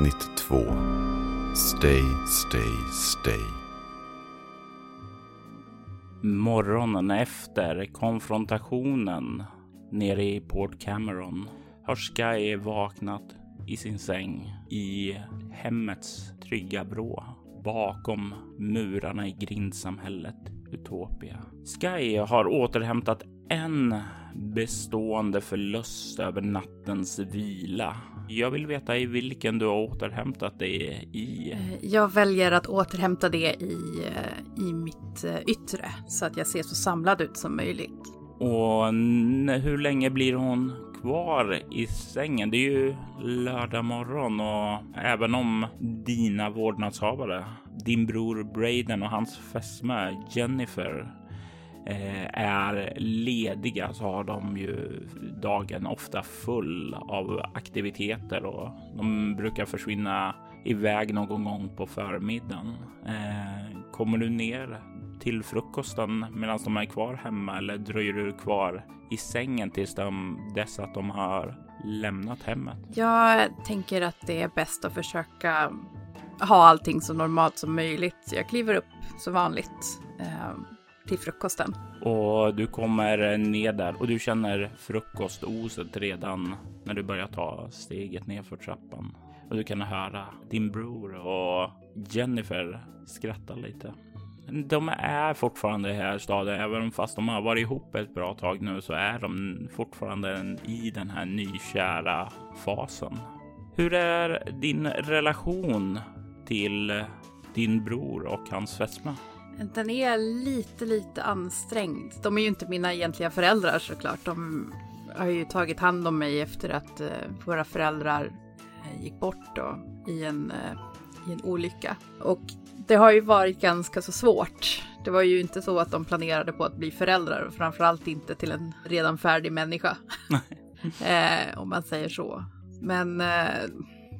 Avsnitt 2 Stay, stay, stay. Morgonen efter konfrontationen nere i Port Cameron har Sky vaknat i sin säng i hemmets trygga vrå bakom murarna i grindsamhället Utopia. Sky har återhämtat en bestående förlust över nattens vila. Jag vill veta i vilken du har återhämtat dig i. Eh, jag väljer att återhämta det i, eh, i mitt eh, yttre så att jag ser så samlad ut som möjligt. Och hur länge blir hon kvar i sängen? Det är ju lördag morgon och även om dina vårdnadshavare, din bror Braden och hans fästmö Jennifer Eh, är lediga så har de ju dagen ofta full av aktiviteter och de brukar försvinna iväg någon gång på förmiddagen. Eh, kommer du ner till frukosten medan de är kvar hemma eller dröjer du kvar i sängen tills de, dess att de har lämnat hemmet? Jag tänker att det är bäst att försöka ha allting så normalt som möjligt. Jag kliver upp som vanligt. Eh, till frukosten. Och du kommer ner där och du känner frukostoset redan när du börjar ta steget ner för trappan. Och du kan höra din bror och Jennifer skratta lite. De är fortfarande här i staden, även fast de har varit ihop ett bra tag nu så är de fortfarande i den här nykära fasen. Hur är din relation till din bror och hans fästmö? Den är lite, lite ansträngd. De är ju inte mina egentliga föräldrar såklart. De har ju tagit hand om mig efter att eh, våra föräldrar eh, gick bort då, i, en, eh, i en olycka. Och det har ju varit ganska så svårt. Det var ju inte så att de planerade på att bli föräldrar och framförallt inte till en redan färdig människa. eh, om man säger så. Men eh,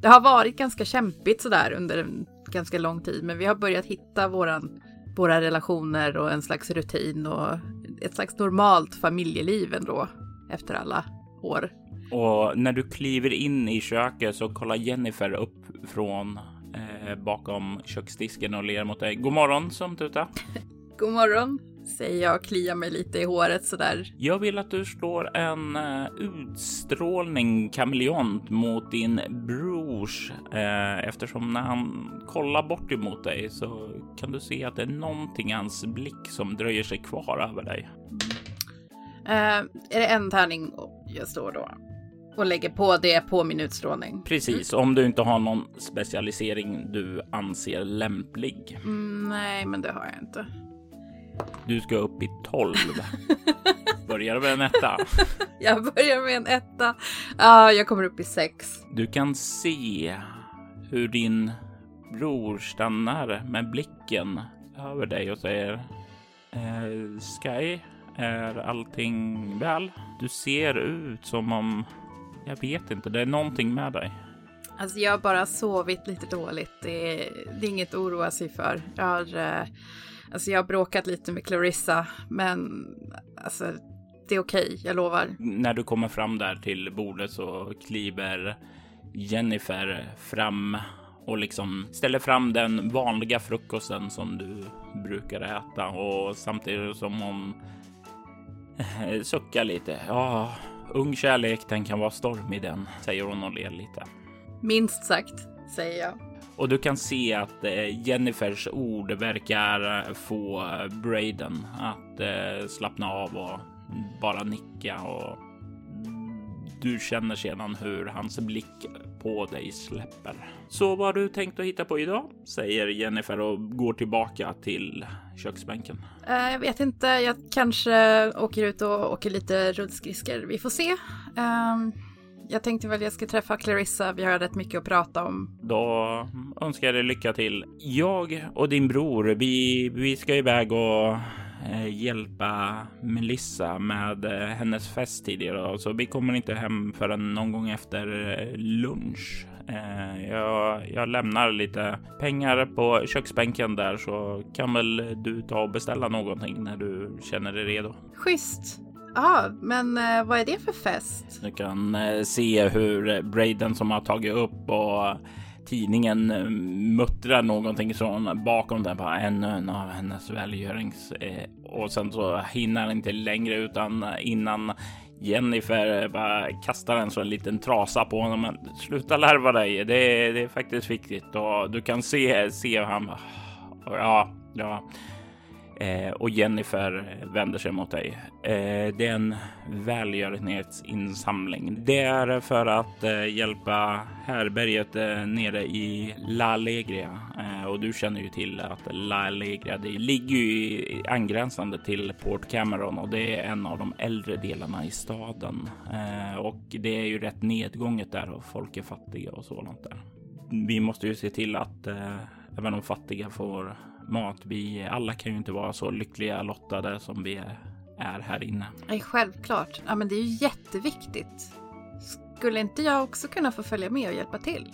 det har varit ganska kämpigt sådär under en ganska lång tid. Men vi har börjat hitta våran våra relationer och en slags rutin och ett slags normalt familjeliv ändå efter alla år. Och när du kliver in i köket så kollar Jennifer upp från eh, bakom köksdisken och ler mot dig. God morgon som tuta. God morgon säger jag och kliar mig lite i håret sådär. Jag vill att du slår en uh, utstrålning kameleont mot din brors uh, eftersom när han kollar bort emot dig så kan du se att det är någonting i hans blick som dröjer sig kvar över dig. Uh, är det en tärning jag står då? Och lägger på det på min utstrålning. Precis, om du inte har någon specialisering du anser lämplig. Mm, nej, men det har jag inte. Du ska upp i 12. Börjar med en etta. Jag börjar med en etta. Ja, jag kommer upp i 6. Du kan se hur din bror stannar med blicken över dig och säger eh, Sky, är allting väl? Du ser ut som om, jag vet inte, det är någonting med dig. Alltså jag har bara sovit lite dåligt. Det är, det är inget att oroa sig för. Jag har eh, Alltså jag har bråkat lite med Clarissa, men alltså det är okej, okay, jag lovar. När du kommer fram där till bordet så kliver Jennifer fram och liksom ställer fram den vanliga frukosten som du brukar äta och samtidigt som hon suckar lite. Ja, ung kärlek, den kan vara stormig den, säger hon och ler lite. Minst sagt, säger jag. Och du kan se att eh, Jennifers ord verkar eh, få eh, Braden att slappna av och bara nicka och du känner sedan hur hans blick på dig släpper. Så vad har du tänkt att hitta på idag? Säger Jennifer och går tillbaka till köksbänken. Jag vet inte, jag kanske åker ut och åker lite rullskridskor. Vi får se. Ehm, jag tänkte väl jag ska träffa Clarissa. Vi har rätt mycket att prata om. Då önskar jag dig lycka till. Jag och din bror, vi, vi ska iväg och eh, hjälpa Melissa med eh, hennes fest tidigare. Så vi kommer inte hem förrän någon gång efter eh, lunch. Jag, jag, lämnar lite pengar på köksbänken där så kan väl du ta och beställa någonting när du känner dig redo. Schysst. Ja, men eh, vad är det för fest? Du kan eh, se hur eh, Braden som har tagit upp och tidningen eh, muttrar någonting från bakom den. Bara ännu en av hennes välgörings... Eh, och sen så hinner han inte längre utan innan Jennifer eh, bara kastar en sån liten trasa på honom. Men sluta larva dig. Det är, det är faktiskt viktigt och du kan se, se hur han... Ja, ja. Eh, och Jennifer vänder sig mot dig. Eh, det är en välgörenhetsinsamling. Det är för att eh, hjälpa härberget eh, nere i La Allegria. Eh, och du känner ju till att La Allegria det ligger ju angränsande till Port Cameron och det är en av de äldre delarna i staden. Eh, och det är ju rätt nedgånget där och folk är fattiga och sådant där. Vi måste ju se till att eh, även de fattiga får mat. Vi alla kan ju inte vara så lyckliga lottade som vi är här inne. Nej, självklart. Ja, men det är ju jätteviktigt. Skulle inte jag också kunna få följa med och hjälpa till?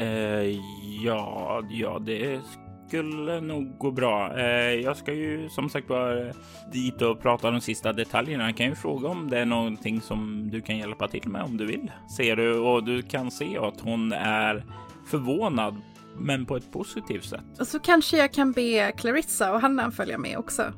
Uh, ja, ja, det skulle nog gå bra. Uh, jag ska ju som sagt vara dit och prata de sista detaljerna. Jag kan ju fråga om det är någonting som du kan hjälpa till med om du vill. Ser du och du kan se att hon är förvånad men på ett positivt sätt. Och så kanske jag kan be Clarissa och Hanna följa med också.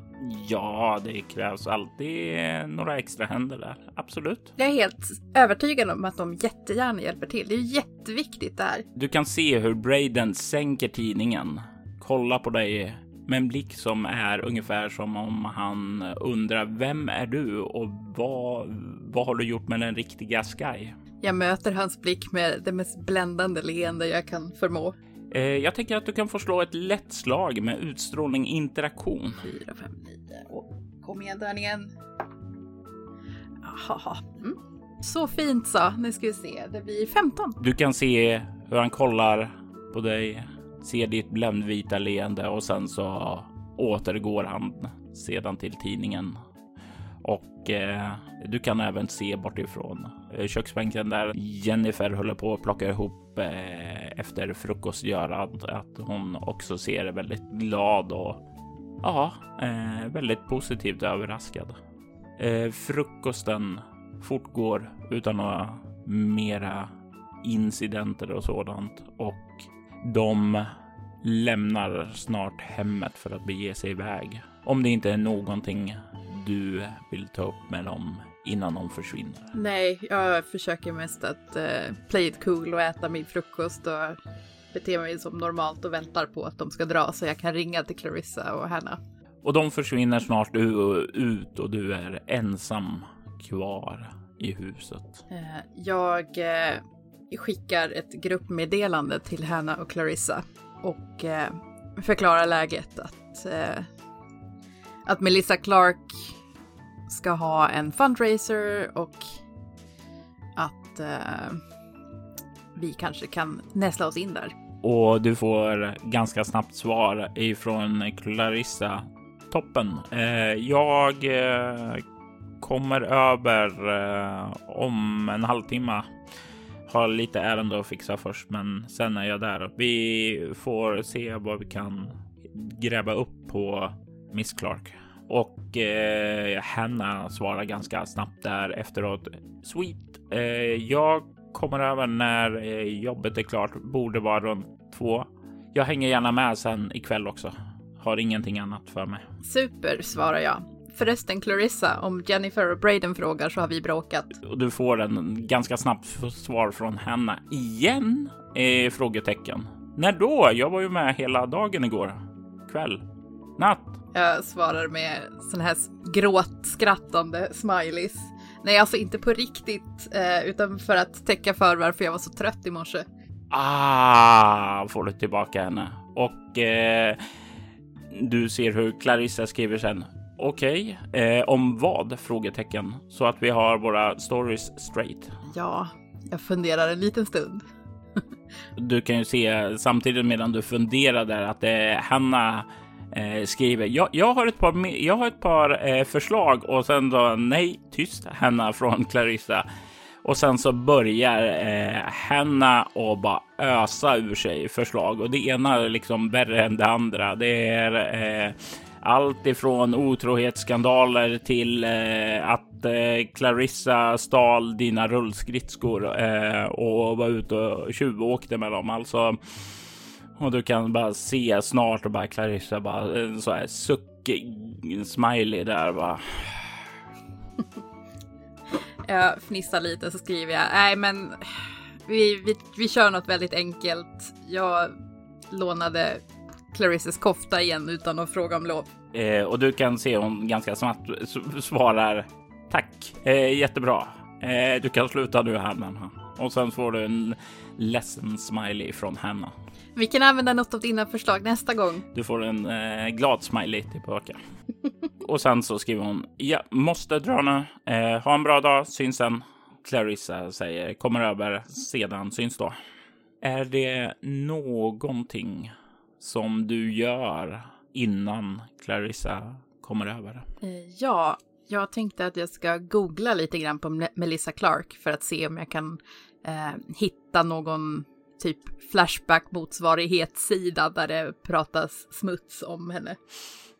Ja, det krävs alltid några extra händer där. Absolut. Jag är helt övertygad om att de jättegärna hjälper till. Det är jätteviktigt där. Du kan se hur Braden sänker tidningen, kollar på dig med en blick som är ungefär som om han undrar vem är du och vad, vad har du gjort med den riktiga Sky? Jag möter hans blick med det mest bländande leende jag kan förmå. Eh, jag tänker att du kan få slå ett lätt slag med utstrålning interaktion. 4, 5, 9. kom igen tärningen. Jaha. Mm. Så fint så. Nu ska vi se. Det blir 15. Du kan se hur han kollar på dig, ser ditt bländvita leende och sen så återgår han sedan till tidningen. Och eh, du kan även se bortifrån eh, köksbänken där Jennifer håller på att plocka ihop eh, efter frukostgörat. att hon också ser väldigt glad och ja, eh, väldigt positivt överraskad. Eh, frukosten fortgår utan några mera incidenter och sådant och de lämnar snart hemmet för att bege sig iväg. Om det inte är någonting du vill ta upp med dem innan de försvinner? Nej, jag försöker mest att uh, play it cool och äta min frukost och bete mig som normalt och väntar på att de ska dra så jag kan ringa till Clarissa och Hanna. Och de försvinner snart ut och du är ensam kvar i huset. Uh, jag uh, skickar ett gruppmeddelande till Hanna och Clarissa och förklarar läget att att Melissa Clark ska ha en fundraiser och att eh, vi kanske kan näsla oss in där. Och du får ganska snabbt svar ifrån Clarissa. Toppen. Eh, jag eh, kommer över eh, om en halvtimme. Har lite ärende att fixa först, men sen är jag där. Vi får se vad vi kan gräva upp på Miss Clark. Och eh, Hanna svarar ganska snabbt där efteråt. Sweet. Eh, jag kommer över när eh, jobbet är klart. Borde vara runt två. Jag hänger gärna med sen ikväll också. Har ingenting annat för mig. Super, svarar jag. Förresten Clarissa, om Jennifer och Braden frågar så har vi bråkat. Och du får en ganska snabbt svar från henne. Igen? Eh, frågetecken. När då? Jag var ju med hela dagen igår. Kväll. Natt. Jag svarar med sån här gråtskrattande smileys. Nej, alltså inte på riktigt, eh, utan för att täcka för varför jag var så trött i morse. Ah, får du tillbaka henne. Och eh, du ser hur Clarissa skriver sen. Okej, okay. eh, om vad? Frågetecken. Så att vi har våra stories straight. Ja, jag funderar en liten stund. du kan ju se samtidigt medan du funderar där att eh, Hanna eh, skriver. Jag, jag, har ett par, jag har ett par eh, förslag och sen då nej, tyst Hanna från Clarissa. Och sen så börjar eh, Hanna och bara ösa ur sig förslag och det ena är liksom värre än det andra. Det är eh, allt ifrån otrohetsskandaler till eh, att eh, Clarissa stal dina rullskridskor eh, och var ute och tjuvåkte med dem. Alltså, och du kan bara se snart och bara Clarissa bara en så här suckig smiley där bara. Jag fnissar lite så skriver jag, nej men vi, vi, vi kör något väldigt enkelt. Jag lånade Clarissas kofta igen utan att fråga om lov. Eh, och du kan se hon ganska snabbt svarar tack, eh, jättebra. Eh, du kan sluta nu Hanna. Och sen får du en ledsen smiley från Hanna. Vi kan använda något av dina förslag nästa gång. Du får en eh, glad smiley tillbaka. och sen så skriver hon, ja, måste dra nu. Eh, ha en bra dag, syns sen. Clarissa säger, kommer över sedan, syns då. Är det någonting som du gör innan Clarissa kommer över? Eh, ja, jag tänkte att jag ska googla lite grann på Melissa Clark för att se om jag kan eh, hitta någon typ Flashback motsvarighetssida där det pratas smuts om henne.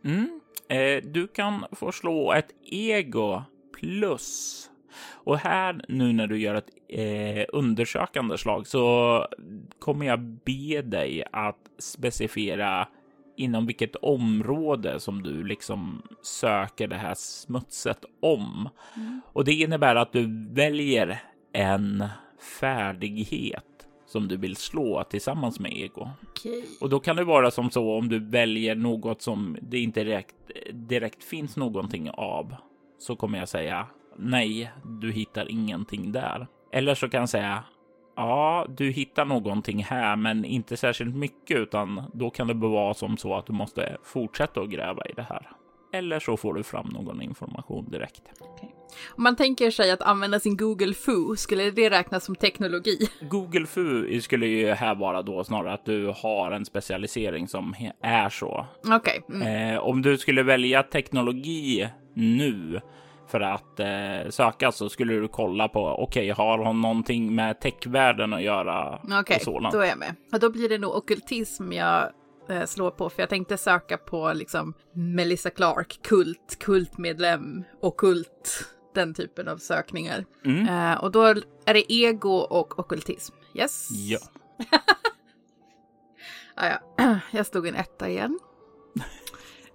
Mm. Eh, du kan få slå ett ego plus. Och här nu när du gör ett eh, undersökande slag så kommer jag be dig att specificera inom vilket område som du liksom söker det här smutset om. Mm. Och det innebär att du väljer en färdighet som du vill slå tillsammans med ego. Okay. Och då kan det vara som så om du väljer något som det inte direkt, direkt finns någonting av så kommer jag säga nej, du hittar ingenting där. Eller så kan jag säga ja, du hittar någonting här, men inte särskilt mycket, utan då kan det vara som så att du måste fortsätta att gräva i det här. Eller så får du fram någon information direkt. Okay. Om man tänker sig att använda sin Google Fu, skulle det räknas som teknologi? Google Fu skulle ju här vara då snarare att du har en specialisering som är så. Okej. Okay. Mm. Eh, om du skulle välja teknologi nu för att eh, söka så skulle du kolla på okej, okay, har hon någonting med techvärlden att göra? Okej, okay, då är jag med. Och då blir det nog okultism jag eh, slår på, för jag tänkte söka på liksom Melissa Clark, kult, kultmedlem, okult, den typen av sökningar. Mm. Eh, och då är det ego och okultism. Yes? Ja. ah, ja. Jag stod en etta igen.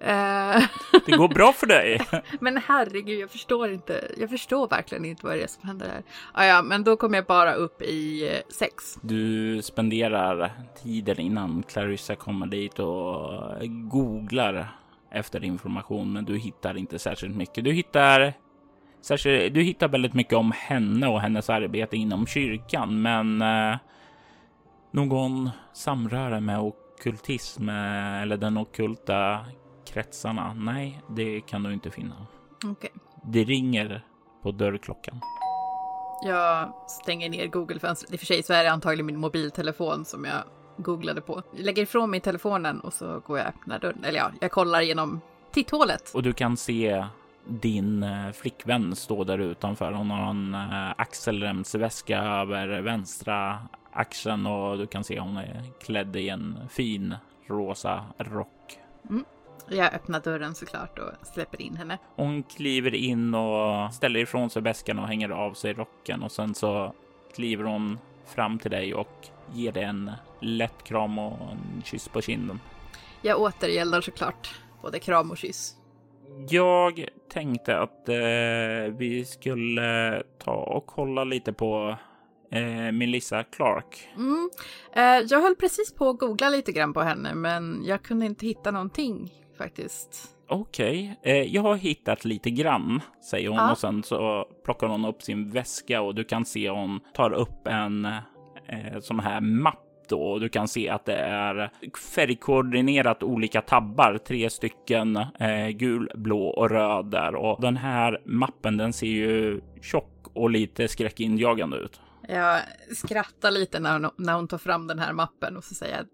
Det går bra för dig. men herregud, jag förstår inte. Jag förstår verkligen inte vad det är som händer här. Ah, ja, men då kommer jag bara upp i eh, sex. Du spenderar tiden innan Clarissa kommer dit och googlar efter information, men du hittar inte särskilt mycket. Du hittar särskilt, du hittar väldigt mycket om henne och hennes arbete inom kyrkan, men eh, någon samröre med okultism eh, eller den okulta kretsarna? Nej, det kan du inte finna. Okay. Det ringer på dörrklockan. Jag stänger ner Google-fönstret. I och för sig så är det antagligen min mobiltelefon som jag googlade på. Jag lägger ifrån mig telefonen och så går jag och öppnar dörren. Eller ja, jag kollar genom titthålet. Och du kan se din eh, flickvän stå där utanför. Hon har en eh, axelremsväska över vänstra axeln och du kan se hon är klädd i en fin rosa rock. Mm. Jag öppnar dörren såklart och släpper in henne. Hon kliver in och ställer ifrån sig väskan och hänger av sig rocken och sen så kliver hon fram till dig och ger dig en lätt kram och en kyss på kinden. Jag återgäldar såklart både kram och kyss. Jag tänkte att eh, vi skulle ta och kolla lite på eh, Melissa Clark. Mm. Eh, jag höll precis på att googla lite grann på henne, men jag kunde inte hitta någonting faktiskt. Okej, okay. eh, jag har hittat lite grann, säger hon ja. och sen så plockar hon upp sin väska och du kan se hon tar upp en eh, sån här mapp då och du kan se att det är färgkoordinerat olika tabbar, tre stycken eh, gul, blå och röd där och den här mappen den ser ju tjock och lite skräckinjagande ut. Jag skrattar lite när hon, när hon tar fram den här mappen och så säger jag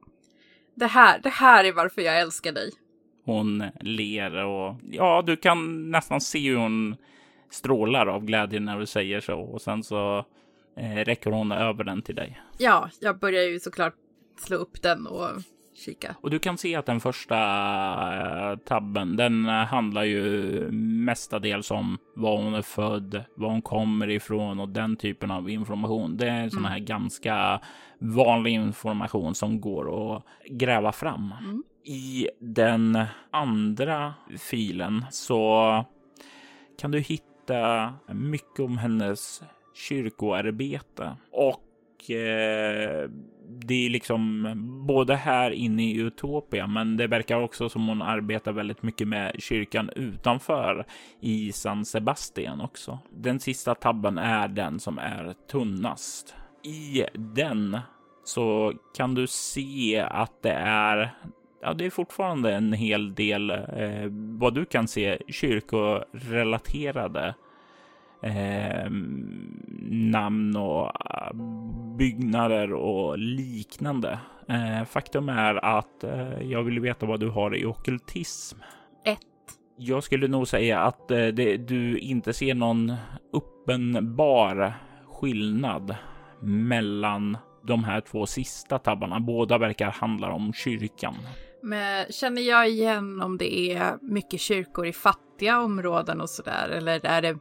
det här, det här är varför jag älskar dig. Hon ler och ja, du kan nästan se hur hon strålar av glädje när du säger så och sen så räcker hon över den till dig. Ja, jag börjar ju såklart slå upp den och kika. Och du kan se att den första eh, tabben, den handlar ju mestadels om var hon är född, var hon kommer ifrån och den typen av information. Det är sån mm. här ganska vanlig information som går att gräva fram. Mm. I den andra filen så kan du hitta mycket om hennes kyrkoarbete och eh, det är liksom både här inne i Utopia, men det verkar också som hon arbetar väldigt mycket med kyrkan utanför i San Sebastian också. Den sista tabben är den som är tunnast. I den så kan du se att det är Ja, det är fortfarande en hel del eh, vad du kan se kyrkorelaterade eh, namn och eh, byggnader och liknande. Eh, faktum är att eh, jag vill veta vad du har i okultism. Ett. Jag skulle nog säga att eh, det, du inte ser någon uppenbar skillnad mellan de här två sista tabbarna. Båda verkar handla om kyrkan. Men känner jag igen om det är mycket kyrkor i fattiga områden och sådär? Eller är det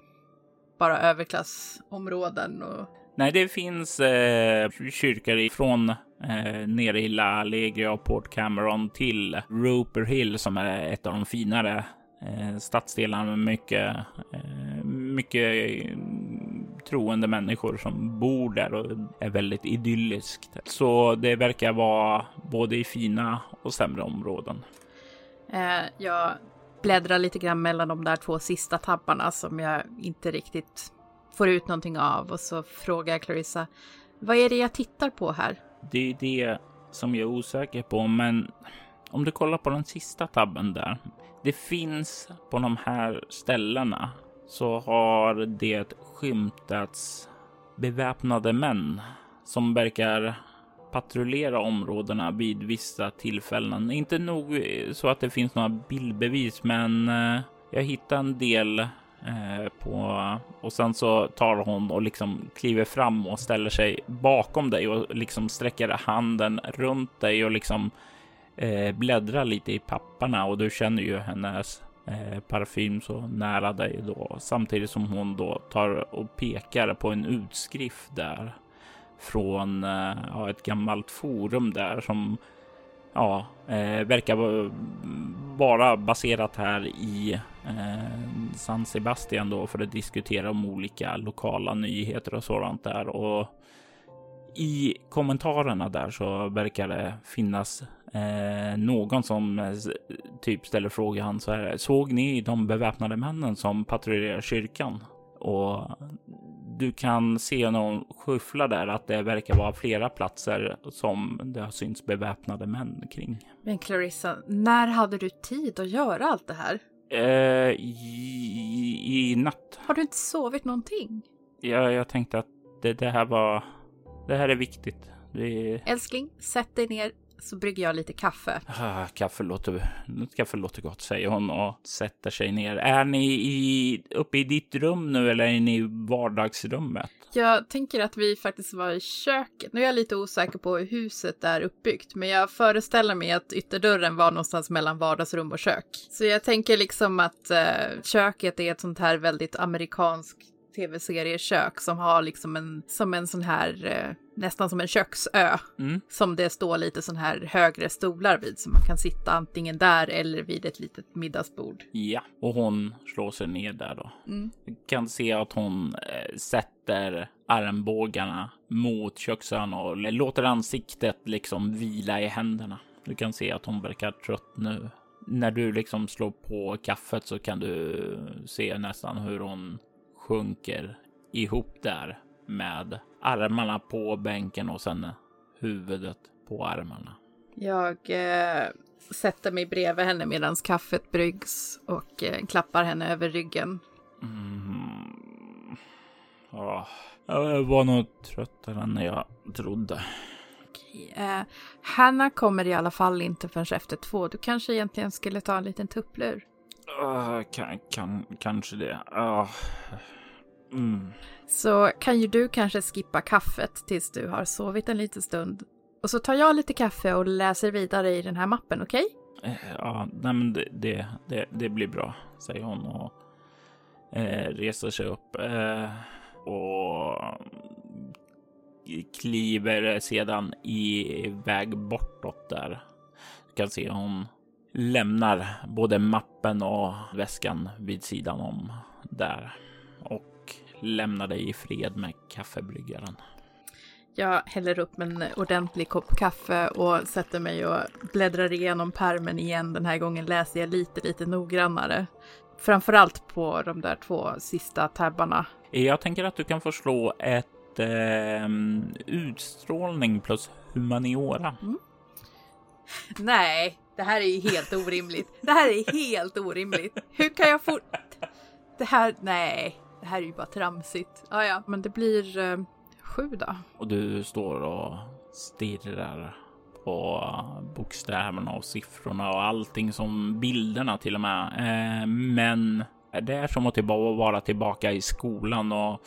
bara överklassområden? Och... Nej, det finns eh, kyrkor från eh, nere i La Allegria och Port Cameron till Roper Hill som är ett av de finare eh, stadsdelarna med mycket, eh, mycket troende människor som bor där och är väldigt idylliskt. Så det verkar vara både i fina och sämre områden. Eh, jag bläddrar lite grann mellan de där två sista tabbarna som jag inte riktigt får ut någonting av och så frågar jag Clarissa, vad är det jag tittar på här? Det är det som jag är osäker på, men om du kollar på den sista tabben där. Det finns på de här ställena så har det skymtats beväpnade män som verkar patrullera områdena vid vissa tillfällen. Inte nog eh, så att det finns några bildbevis, men eh, jag hittar en del eh, på och sen så tar hon och liksom kliver fram och ställer sig bakom dig och liksom sträcker handen runt dig och liksom eh, bläddrar lite i papperna och du känner ju hennes eh, parfym så nära dig då samtidigt som hon då tar och pekar på en utskrift där från eh, ja, ett gammalt forum där som ja, eh, verkar vara baserat här i eh, San Sebastian då för att diskutera om olika lokala nyheter och sådant där. Och i kommentarerna där så verkar det finnas eh, någon som eh, typ ställer frågan så här. Såg ni de beväpnade männen som patrullerar kyrkan? Och du kan se någon skyffla där att det verkar vara flera platser som det har synts beväpnade män kring. Men Clarissa, när hade du tid att göra allt det här? Eh, i, i natt. Har du inte sovit någonting? Ja, jag tänkte att det, det här var... Det här är viktigt. Det... Älskling, sätt dig ner så brygger jag lite kaffe. Ah, kaffe, låter, kaffe låter gott, säger hon och sätter sig ner. Är ni i, uppe i ditt rum nu eller är ni i vardagsrummet? Jag tänker att vi faktiskt var i köket. Nu är jag lite osäker på hur huset är uppbyggt, men jag föreställer mig att ytterdörren var någonstans mellan vardagsrum och kök. Så jag tänker liksom att uh, köket är ett sånt här väldigt amerikanskt tv-seriekök som har liksom en, som en sån här, eh, nästan som en köksö. Mm. Som det står lite sån här högre stolar vid, så man kan sitta antingen där eller vid ett litet middagsbord. Ja, och hon slår sig ner där då. Mm. Du kan se att hon eh, sätter armbågarna mot köksön och låter ansiktet liksom vila i händerna. Du kan se att hon verkar trött nu. när du liksom slår på kaffet så kan du se nästan hur hon sjunker ihop där med armarna på bänken och sen huvudet på armarna. Jag eh, sätter mig bredvid henne medan kaffet bryggs och eh, klappar henne över ryggen. Mm. Oh. Jag var nog tröttare än jag trodde. Okej, eh, Hanna kommer i alla fall inte förrän efter två. Du kanske egentligen skulle ta en liten tupplur? Uh, kan, kan, kanske det. Uh. Mm. Så kan ju du kanske skippa kaffet tills du har sovit en liten stund. Och så tar jag lite kaffe och läser vidare i den här mappen, okej? Okay? Eh, ja, nej men det, det, det, det, blir bra, säger hon och eh, reser sig upp. Eh, och kliver sedan iväg bortåt där. Du kan se hon lämnar både mappen och väskan vid sidan om där och lämnar dig i fred med kaffebryggaren. Jag häller upp en ordentlig kopp kaffe och sätter mig och bläddrar igenom permen igen. Den här gången läser jag lite, lite noggrannare. Framförallt på de där två sista tabbarna. Jag tänker att du kan få slå ett eh, utstrålning plus humaniora. Mm. Nej, det här är ju helt orimligt. Det här är helt orimligt. Hur kan jag få... Det här, nej, det här är ju bara tramsigt. Ja, ja, men det blir eh, sju då. Och du står och stirrar på bokstäverna och siffrorna och allting som bilderna till och med. Eh, men det är som att vara tillbaka i skolan och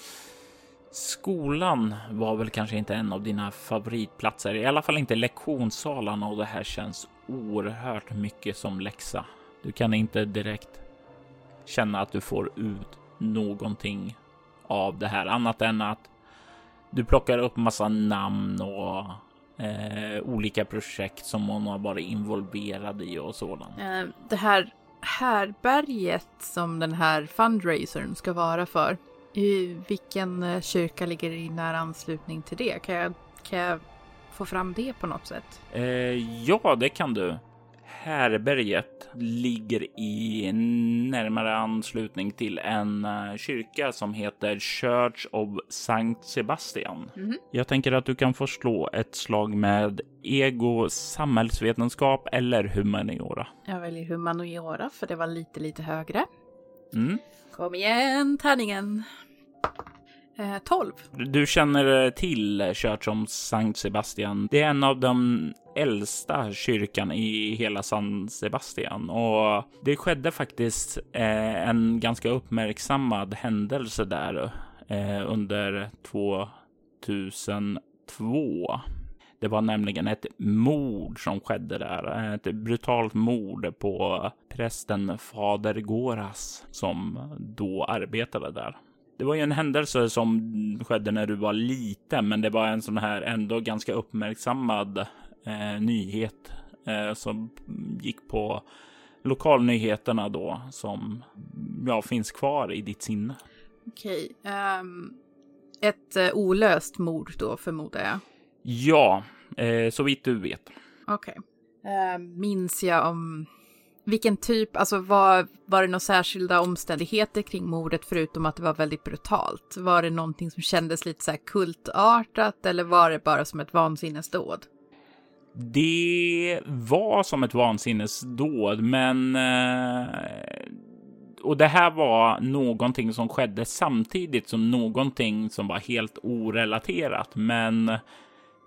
skolan var väl kanske inte en av dina favoritplatser, i alla fall inte lektionssalarna och det här känns oerhört mycket som läxa. Du kan inte direkt känna att du får ut någonting av det här annat än att du plockar upp massa namn och eh, olika projekt som hon har varit involverad i och sådant. Eh, det här härberget som den här fundraisern ska vara för. I vilken eh, kyrka ligger i nära anslutning till det? Kan jag, kan jag få fram det på något sätt? Eh, ja, det kan du härberget ligger i närmare anslutning till en eh, kyrka som heter Church of Sankt Sebastian. Mm -hmm. Jag tänker att du kan få slå ett slag med ego, samhällsvetenskap eller humaniora. Jag väljer humaniora för det var lite, lite högre. Mm. Kom igen, tärningen. Eh, 12. Du känner eh, till eh, Church of Sankt Sebastian. Det är en av de äldsta kyrkan i hela San Sebastian och det skedde faktiskt eh, en ganska uppmärksammad händelse där eh, under 2002. Det var nämligen ett mord som skedde där. Eh, ett brutalt mord på prästen Fader Goras som då arbetade där. Det var ju en händelse som skedde när du var liten, men det var en sån här ändå ganska uppmärksammad eh, nyhet eh, som gick på lokalnyheterna då som ja, finns kvar i ditt sinne. Okej. Um, ett uh, olöst mord då förmodar jag? Ja, eh, så vitt du vet. Okej. Okay. Uh, ehm, minns jag om vilken typ, alltså var, var det några särskilda omständigheter kring mordet förutom att det var väldigt brutalt? Var det någonting som kändes lite så här kultartat eller var det bara som ett vansinnesdåd? Det var som ett vansinnesdåd, men eh, och det här var någonting som skedde samtidigt som någonting som var helt orelaterat. Men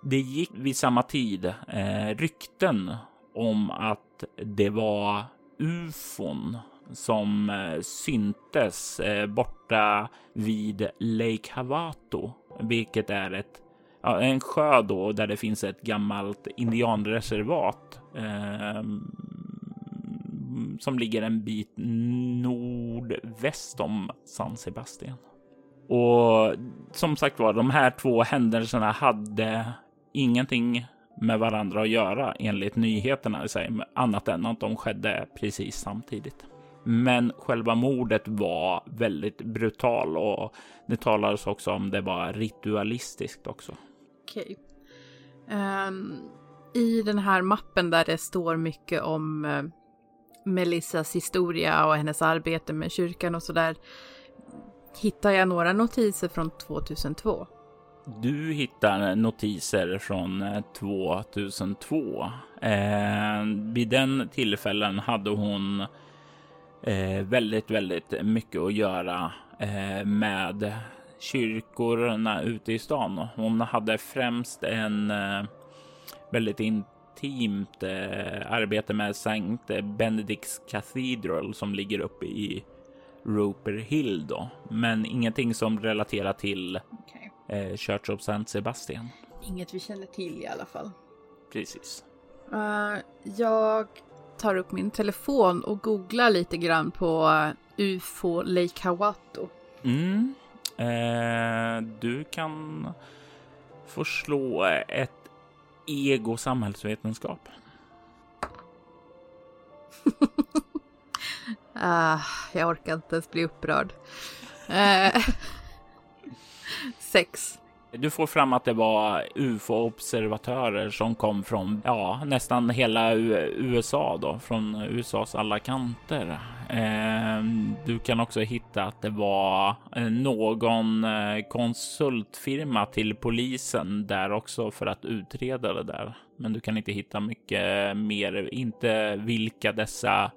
det gick vid samma tid eh, rykten om att det var ufon som eh, syntes eh, borta vid Lake Havato, vilket är ett en sjö då där det finns ett gammalt indianreservat eh, som ligger en bit nordväst om San Sebastian. Och som sagt var, de här två händelserna hade ingenting med varandra att göra enligt nyheterna i sig, annat än att de skedde precis samtidigt. Men själva mordet var väldigt brutal och det talades också om det var ritualistiskt också. Okej. Okay. Um, I den här mappen där det står mycket om uh, Melissas historia och hennes arbete med kyrkan och sådär hittar jag några notiser från 2002. Du hittar notiser från eh, 2002. Eh, vid den tillfällen hade hon eh, väldigt, väldigt mycket att göra eh, med kyrkorna ute i stan. Hon hade främst en eh, väldigt intimt eh, arbete med Sankt Benedicts Cathedral som ligger uppe i Roper Hill då, men ingenting som relaterar till okay eh, Church of St. Sebastian. Inget vi känner till i alla fall. Precis. Uh, jag tar upp min telefon och googlar lite grann på UFO Lake Hawato. Mm. Eh, du kan få slå ett ego samhällsvetenskap. ah, jag orkar inte ens bli upprörd. Eh, sex. Du får fram att det var ufo-observatörer som kom från ja, nästan hela USA då, från USAs alla kanter. Ehm, du kan också hitta att det var eh, någon eh, konsultfirma till polisen där också för att utreda det där. Men du kan inte hitta mycket mer, inte vilka dessa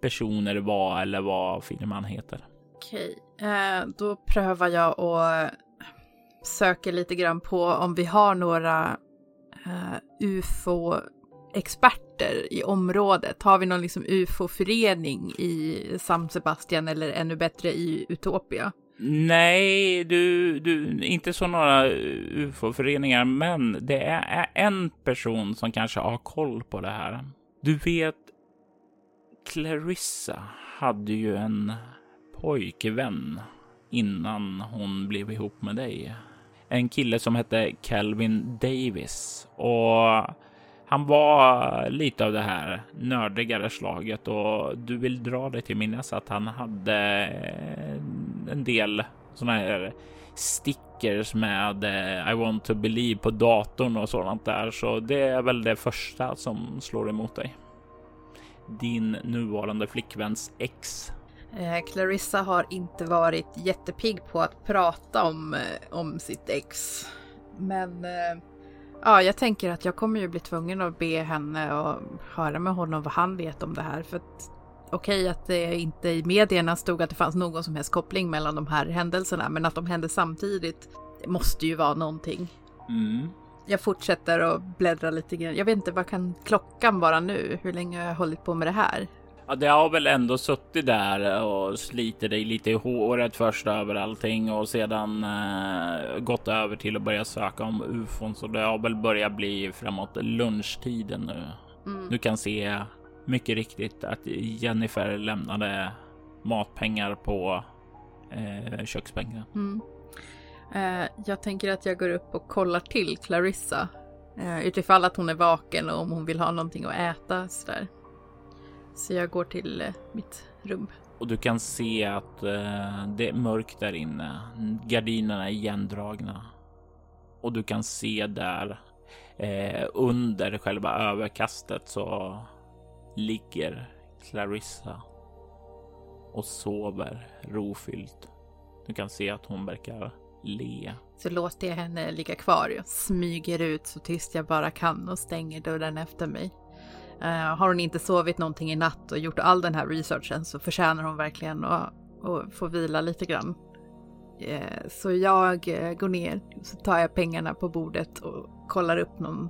personer var eller vad firman heter. Okej, eh, då prövar jag att söker lite grann på om vi har några eh, ufo-experter i området. Har vi någon liksom ufo-förening i San Sebastian eller ännu bättre i Utopia? Nej, du, du, inte så några ufo-föreningar, men det är en person som kanske har koll på det här. Du vet, Clarissa hade ju en pojkvän innan hon blev ihop med dig en kille som hette Calvin Davis och han var lite av det här nördigare slaget och du vill dra dig till minnes att han hade en del sådana här stickers med eh, I want to believe på datorn och sådant där. Så det är väl det första som slår emot dig. Din nuvarande flickväns ex Eh, Clarissa har inte varit jättepigg på att prata om, eh, om sitt ex. Men eh, ja, jag tänker att jag kommer ju bli tvungen att be henne och höra med honom vad han vet om det här. För att okej okay, att det inte i medierna stod att det fanns någon som helst koppling mellan de här händelserna, men att de hände samtidigt. Det måste ju vara någonting. Mm. Jag fortsätter att bläddra lite grann. Jag vet inte, vad kan klockan vara nu? Hur länge har jag hållit på med det här? Ja, det har väl ändå suttit där och slitit dig lite i håret först över allting och sedan eh, gått över till att börja söka om ufon. Så det har väl börjat bli framåt lunchtiden nu. Mm. Du kan se mycket riktigt att Jennifer lämnade matpengar på eh, köksbänken. Mm. Eh, jag tänker att jag går upp och kollar till Clarissa. Eh, utifall att hon är vaken och om hon vill ha någonting att äta sådär. Så jag går till eh, mitt rum. Och du kan se att eh, det är mörkt där inne. Gardinerna är igendragna. Och du kan se där eh, under själva överkastet så ligger Clarissa och sover rofyllt. Du kan se att hon verkar le. Så låter jag henne ligga kvar. Jag smyger ut så tyst jag bara kan och stänger dörren efter mig. Eh, har hon inte sovit någonting i natt och gjort all den här researchen så förtjänar hon verkligen att, att få vila lite grann. Eh, så jag eh, går ner, så tar jag pengarna på bordet och kollar upp någon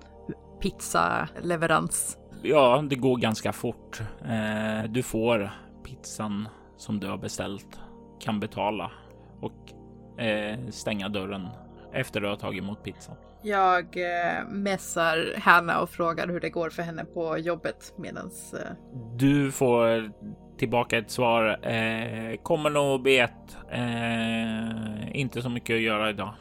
pizzaleverans. Ja, det går ganska fort. du får pizzan som du har beställt, kan betala och stänga dörren efter du har tagit emot pizzan. Jag eh, mässar Hanna och frågar hur det går för henne på jobbet medans... Eh... Du får tillbaka ett svar. Eh, kommer nog bet. Eh, inte så mycket att göra idag.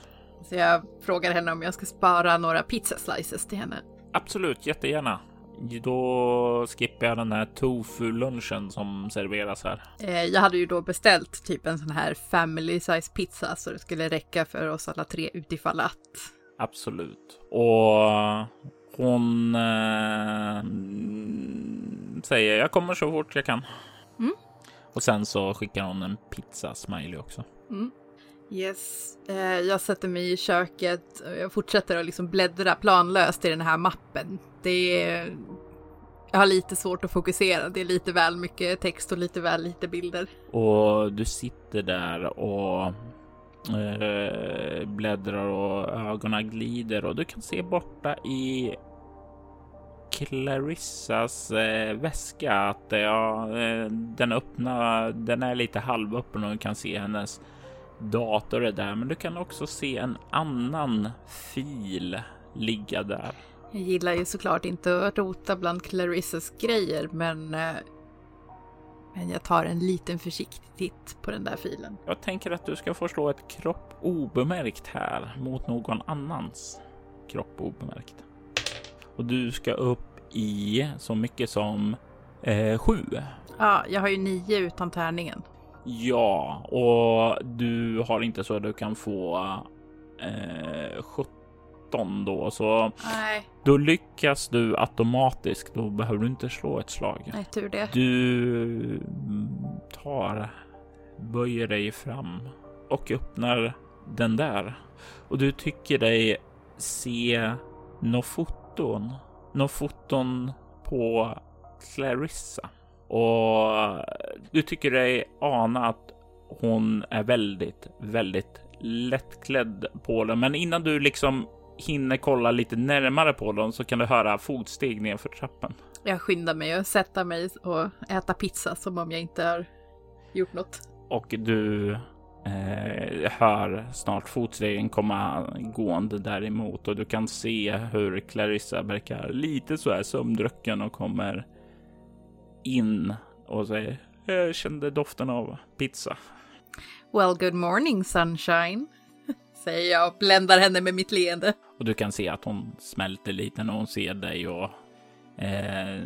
Så jag frågar henne om jag ska spara några pizza slices till henne. Absolut, jättegärna. Då skippar jag den här tofu-lunchen som serveras här. Eh, jag hade ju då beställt typ en sån här family size pizza så det skulle räcka för oss alla tre utifall att. Absolut. Och hon eh, säger jag kommer så fort jag kan. Mm. Och sen så skickar hon en pizza-smiley också. Mm. Yes, eh, jag sätter mig i köket och jag fortsätter att liksom bläddra planlöst i den här mappen. Det är... Jag har lite svårt att fokusera, det är lite väl mycket text och lite väl lite bilder. Och du sitter där och eh, bläddrar och ögonen glider och du kan se borta i Clarissas eh, väska att eh, ja, eh, den öppna, den är lite halvöppen och du kan se hennes dator är där, men du kan också se en annan fil ligga där. Jag gillar ju såklart inte att rota bland Clarissas grejer, men, eh, men jag tar en liten försiktig titt på den där filen. Jag tänker att du ska få slå ett kropp obemärkt här mot någon annans kropp obemärkt. Och du ska upp i så mycket som eh, sju. Ja, jag har ju nio utan tärningen. Ja, och du har inte så att du kan få eh, 17 då, så Nej, då lyckas du automatiskt. Då behöver du inte slå ett slag. nej tur det. Du tar, böjer dig fram och öppnar den där och du tycker dig se några foton, några foton på Clarissa och du tycker dig ana att hon är väldigt, väldigt lättklädd på den. Men innan du liksom hinner kolla lite närmare på dem så kan du höra fotsteg nerför trappan. Jag skyndar mig att sätta mig och äta pizza som om jag inte har gjort något. och du eh, hör snart fotstegen komma gående däremot och du kan se hur Clarissa verkar lite så här sömndrucken och kommer in och säger jag kände doften av pizza. Well, good morning sunshine, säger jag och bländar henne med mitt leende. Och du kan se att hon smälter lite när hon ser dig och eh,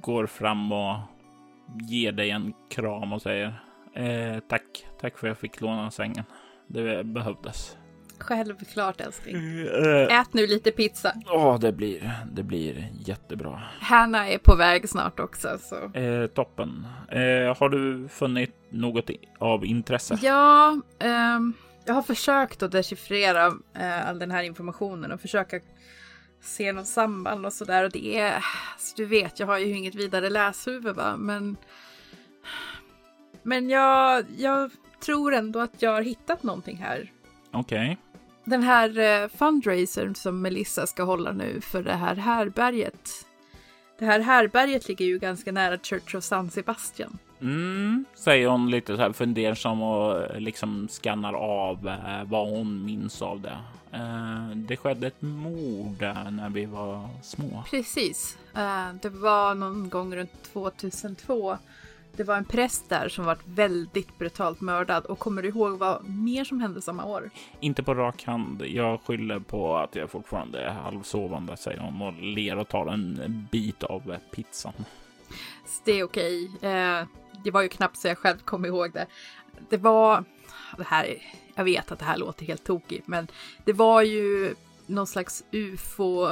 går fram och ger dig en kram och säger eh, tack, tack för att jag fick låna sängen. Det behövdes. Självklart älskling. Eh, Ät nu lite pizza. Ja, det blir, det blir jättebra. Hanna är på väg snart också, så. Eh, toppen. Eh, har du funnit något av intresse? Ja, ehm, jag har försökt att dechiffrera eh, all den här informationen och försöka se någon samband och sådär. Och det är, alltså, du vet, jag har ju inget vidare läshuvud va, men. Men jag, jag tror ändå att jag har hittat någonting här. Okej. Den här eh, fundraisern som Melissa ska hålla nu för det här härberget. Det här härberget ligger ju ganska nära Church of San Sebastian. Mm, säger hon lite så här fundersam och eh, liksom skannar av eh, vad hon minns av det. Eh, det skedde ett mord när vi var små. Precis. Eh, det var någon gång runt 2002. Det var en präst där som var väldigt brutalt mördad. Och kommer du ihåg vad mer som hände samma år? Inte på rak hand. Jag skyller på att jag fortfarande är halvsovande, säger hon och ler och tar en bit av pizzan. Så det är okej. Eh, det var ju knappt så jag själv kom ihåg det. Det var... Det här, jag vet att det här låter helt tokigt, men det var ju någon slags ufo...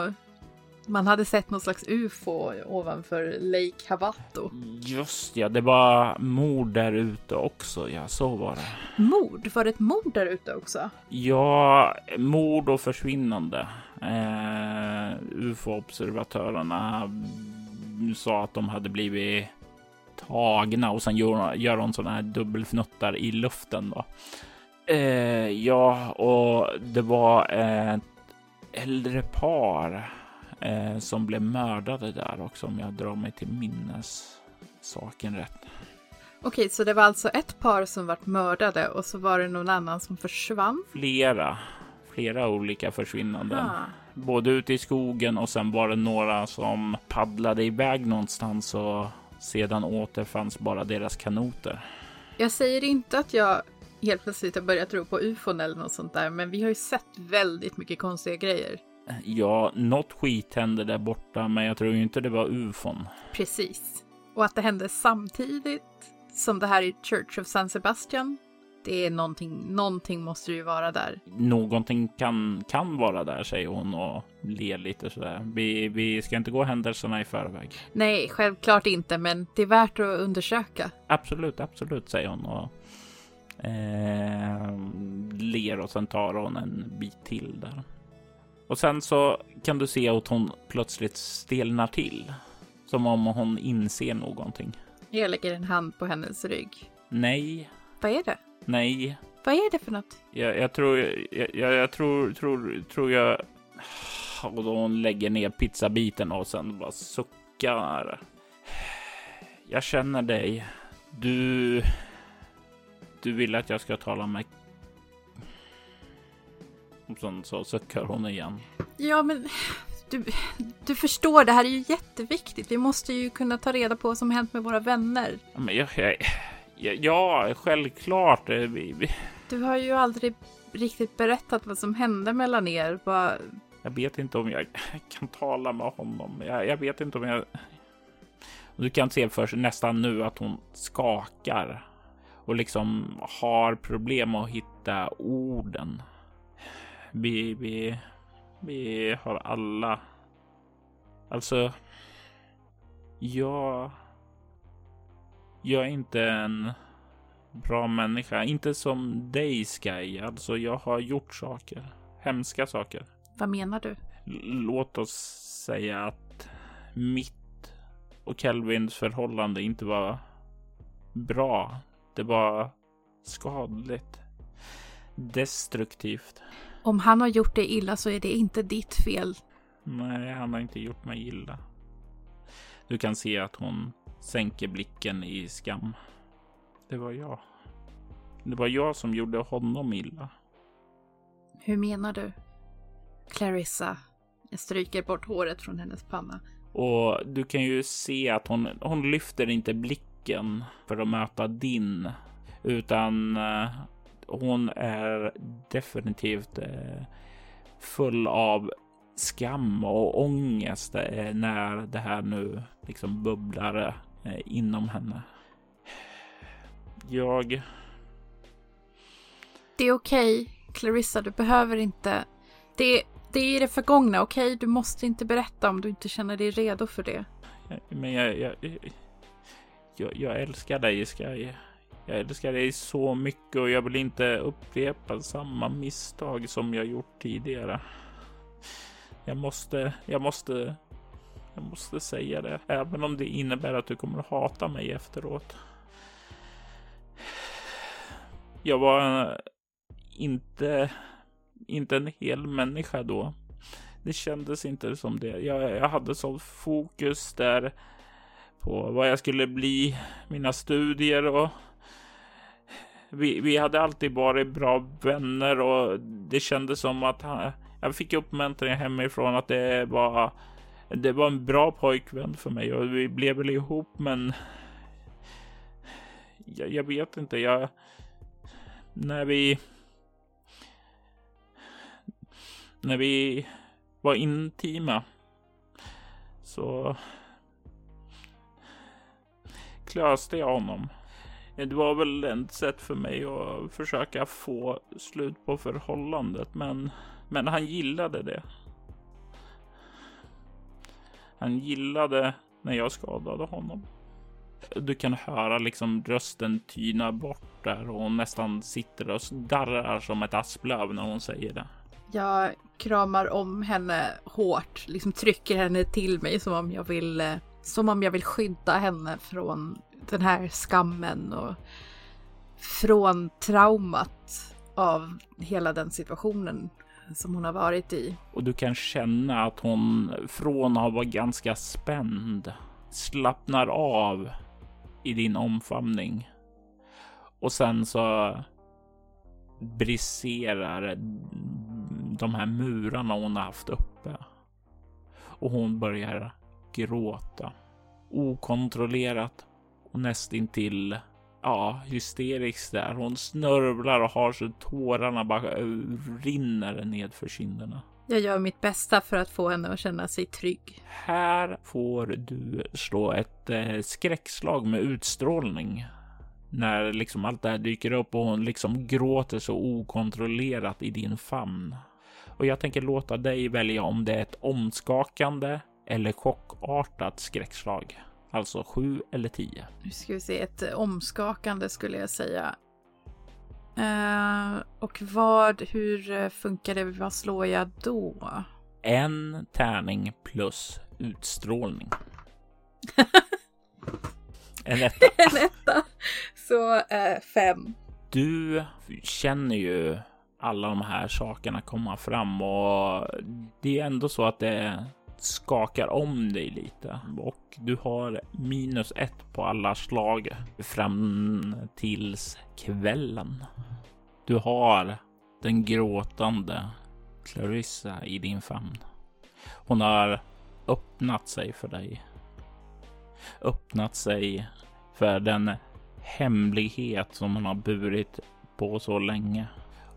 Man hade sett någon slags ufo ovanför Lake Havato. Just ja, det var mord där ute också. Ja, så var det. Mord? Var det ett mord där ute också? Ja, mord och försvinnande. Eh, UFO-observatörerna sa att de hade blivit tagna och sen gör, gör de sådana här dubbelfnuttar i luften. Då. Eh, ja, och det var ett äldre par eh, som blev mördade där också om jag drar mig till minnes saken rätt. Okej, så det var alltså ett par som vart mördade och så var det någon annan som försvann? Flera, flera olika försvinnanden. Ah. både ute i skogen och sen var det några som paddlade iväg någonstans och sedan återfanns bara deras kanoter. Jag säger inte att jag helt plötsligt har börjat tro på ufon eller något sånt där, men vi har ju sett väldigt mycket konstiga grejer. Ja, något skit hände där borta, men jag tror ju inte det var ufon. Precis. Och att det hände samtidigt som det här i Church of San Sebastian. Det är någonting, någonting måste ju vara där. Någonting kan, kan vara där, säger hon och ler lite sådär. Vi, vi ska inte gå händelserna i förväg. Nej, självklart inte, men det är värt att undersöka. Absolut, absolut, säger hon och eh, ler och sen tar hon en bit till där. Och sen så kan du se att hon plötsligt stelnar till. Som om hon inser någonting. Jag lägger en hand på hennes rygg. Nej, Vad är det? Nej. Vad är det för något? Jag, jag tror, jag, jag, jag tror, tror, tror jag... Och då hon lägger ner pizzabiten och sen bara suckar. Jag känner dig. Du... Du vill att jag ska tala med... Och sen så suckar hon igen. Ja, men du, du förstår, det här är ju jätteviktigt. Vi måste ju kunna ta reda på vad som hänt med våra vänner. Men jag, jag, ja, självklart. eh, Du har ju aldrig riktigt berättat vad som hände mellan er. Vad... jag vet inte om jag kan tala med honom. Jag, jag vet inte om jag... Du kan se för nästan nu att hon skakar och liksom har problem att hitta orden. Vi, vi, vi har alla... Alltså... Jag... Jag är inte en bra människa. Inte som dig, Sky. Alltså, jag har gjort saker. Hemska saker. Vad menar du? Låt oss säga att mitt och Kelvins förhållande inte var bra. Det var skadligt. Destruktivt. Om han har gjort dig illa så är det inte ditt fel. Nej, han har inte gjort mig illa. Du kan se att hon sänker blicken i skam. Det var jag. Det var jag som gjorde honom illa. Hur menar du? Clarissa. Jag stryker bort håret från hennes panna. Och du kan ju se att hon, hon lyfter inte blicken för att möta din, utan eh, hon är definitivt eh, full av skam och ångest eh, när det här nu liksom bubblar inom henne. Jag... Det är okej, Clarissa. Du behöver inte... Det, det är i det förgångna, okej? Du måste inte berätta om du inte känner dig redo för det. Men jag, jag, jag, jag älskar dig, Sky. Jag älskar dig så mycket och jag vill inte upprepa samma misstag som jag gjort tidigare. Jag måste, jag måste, jag måste säga det, även om det innebär att du kommer att hata mig efteråt. Jag var eh, inte, inte en hel människa då. Det kändes inte som det. Jag, jag hade sånt fokus där på vad jag skulle bli, mina studier och vi, vi hade alltid varit bra vänner och det kändes som att han, jag fick uppmuntran hemifrån att det var det var en bra pojkvän för mig och vi blev väl ihop men jag, jag vet inte, jag när vi när vi var intima så klöste jag honom. Det var väl ett sätt för mig att försöka få slut på förhållandet, men, men han gillade det. Han gillade när jag skadade honom. Du kan höra liksom rösten tyna bort där och hon nästan sitter och darrar som ett asplöv när hon säger det. Jag kramar om henne hårt, liksom trycker henne till mig som om jag vill, eh, som om jag vill skydda henne från den här skammen och från traumat av hela den situationen som hon har varit i. Och du kan känna att hon från att vara ganska spänd slappnar av i din omfamning. Och sen så briserar de här murarna hon har haft uppe. Och hon börjar gråta. Okontrollerat och nästintill ja, hysteriskt där. Hon snörvlar och har så tårarna bara rinner ned för kinderna. Jag gör mitt bästa för att få henne att känna sig trygg. Här får du slå ett eh, skräckslag med utstrålning. när liksom allt det här dyker upp och hon liksom gråter så okontrollerat i din famn. Och jag tänker låta dig välja om det är ett omskakande eller chockartat skräckslag. Alltså sju eller tio. Nu ska vi se, ett omskakande skulle jag säga. Uh, och vad, hur funkar det? Vad slår jag då? En tärning plus utstrålning. en etta. en etta. Så uh, fem. Du känner ju alla de här sakerna komma fram och det är ändå så att det skakar om dig lite och du har minus ett på alla slag fram tills kvällen. Du har den gråtande Clarissa i din famn. Hon har öppnat sig för dig. Öppnat sig för den hemlighet som hon har burit på så länge.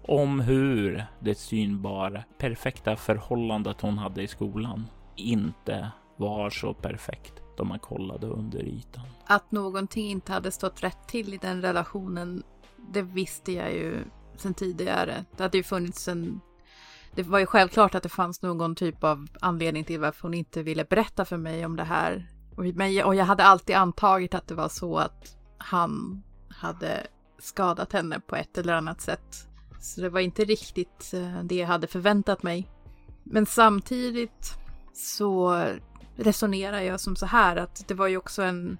Om hur det synbara perfekta förhållandet hon hade i skolan inte var så perfekt då man kollade under ytan. Att någonting inte hade stått rätt till i den relationen, det visste jag ju sedan tidigare. Det hade ju funnits en... Det var ju självklart att det fanns någon typ av anledning till varför hon inte ville berätta för mig om det här. Och jag hade alltid antagit att det var så att han hade skadat henne på ett eller annat sätt. Så det var inte riktigt eh, det jag hade förväntat mig. Men samtidigt så resonerar jag som så här att det var ju också en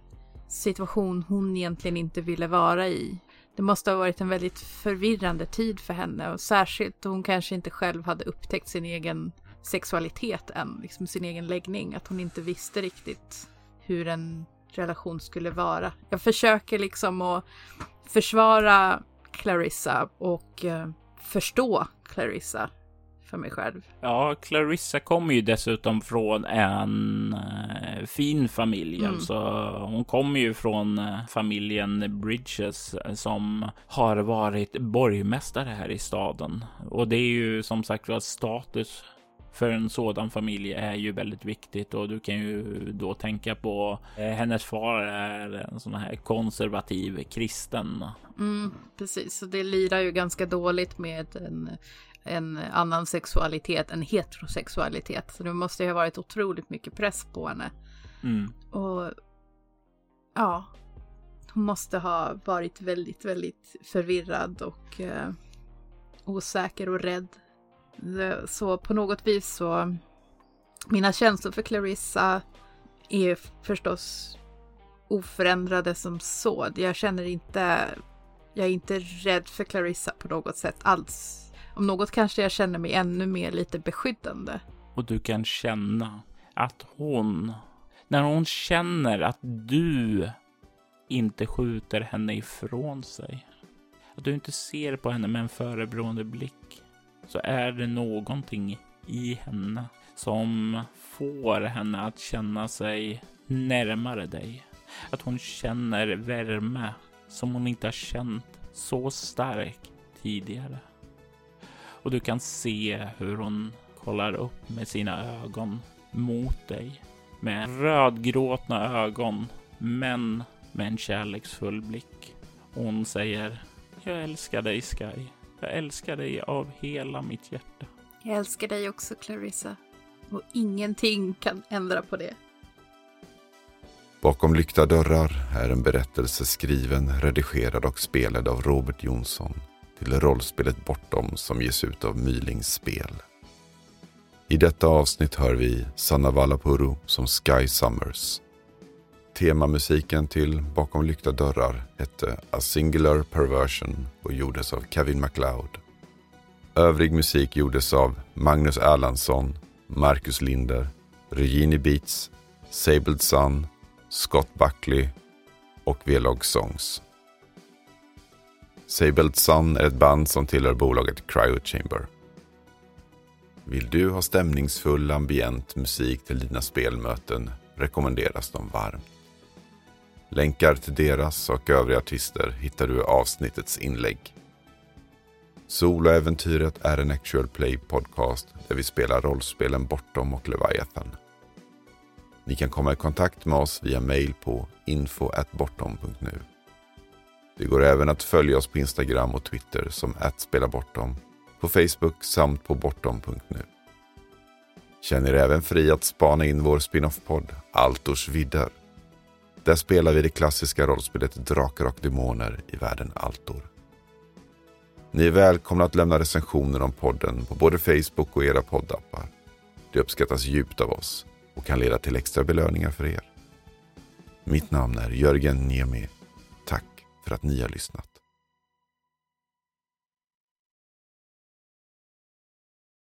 situation hon egentligen inte ville vara i. Det måste ha varit en väldigt förvirrande tid för henne och särskilt då hon kanske inte själv hade upptäckt sin egen sexualitet än, liksom sin egen läggning, att hon inte visste riktigt hur en relation skulle vara. Jag försöker liksom att försvara Clarissa och eh, förstå Clarissa för mig själv. Ja, Clarissa kommer ju dessutom från en äh, fin familj. Mm. Alltså, hon kommer ju från äh, familjen Bridges äh, som har varit borgmästare här i staden. Och det är ju som sagt var status för en sådan familj är ju väldigt viktigt och du kan ju då tänka på eh, hennes far är en sån här konservativ kristen. Mm, precis, så det lirar ju ganska dåligt med en en annan sexualitet än heterosexualitet. Så det måste ju ha varit otroligt mycket press på henne. Mm. Och ja, hon måste ha varit väldigt, väldigt förvirrad och eh, osäker och rädd. Så på något vis så, mina känslor för Clarissa är förstås oförändrade som så. Jag känner inte, jag är inte rädd för Clarissa på något sätt alls. Om något kanske jag känner mig ännu mer lite beskyddande. Och du kan känna att hon, när hon känner att du inte skjuter henne ifrån sig, att du inte ser på henne med en förebrående blick, så är det någonting i henne som får henne att känna sig närmare dig. Att hon känner värme som hon inte har känt så stark tidigare och du kan se hur hon kollar upp med sina ögon mot dig med rödgråtna ögon, men med en kärleksfull blick. Hon säger Jag älskar dig Sky. Jag älskar dig av hela mitt hjärta. Jag älskar dig också Clarissa. Och ingenting kan ändra på det. Bakom lyckta dörrar är en berättelse skriven, redigerad och spelad av Robert Jonsson till rollspelet Bortom som ges ut av Mylings spel. I detta avsnitt hör vi Sanna Vallapuro som Sky Summers. Temamusiken till Bakom lyckta dörrar hette A Singular Perversion och gjordes av Kevin MacLeod. Övrig musik gjordes av Magnus Erlandsson, Marcus Linder, Regini Beats, Sabled Sun, Scott Buckley och V-Log Songs. Sabelt Sun är ett band som tillhör bolaget Cryo Chamber. Vill du ha stämningsfull ambient musik till dina spelmöten rekommenderas de varmt. Länkar till deras och övriga artister hittar du i avsnittets inlägg. Soloäventyret är en actual play podcast där vi spelar rollspelen Bortom och Leviathan. Ni kan komma i kontakt med oss via mail på info.bortom.nu. Det går även att följa oss på Instagram och Twitter som @spelabortom, på Facebook samt på bortom.nu. Känn er även fri att spana in vår spin-off-podd Altors vidder. Där spelar vi det klassiska rollspelet Drakar och Demoner i världen Altor. Ni är välkomna att lämna recensioner om podden på både Facebook och era poddappar. Det uppskattas djupt av oss och kan leda till extra belöningar för er. Mitt namn är Jörgen Niemi. För att ni har lyssnat.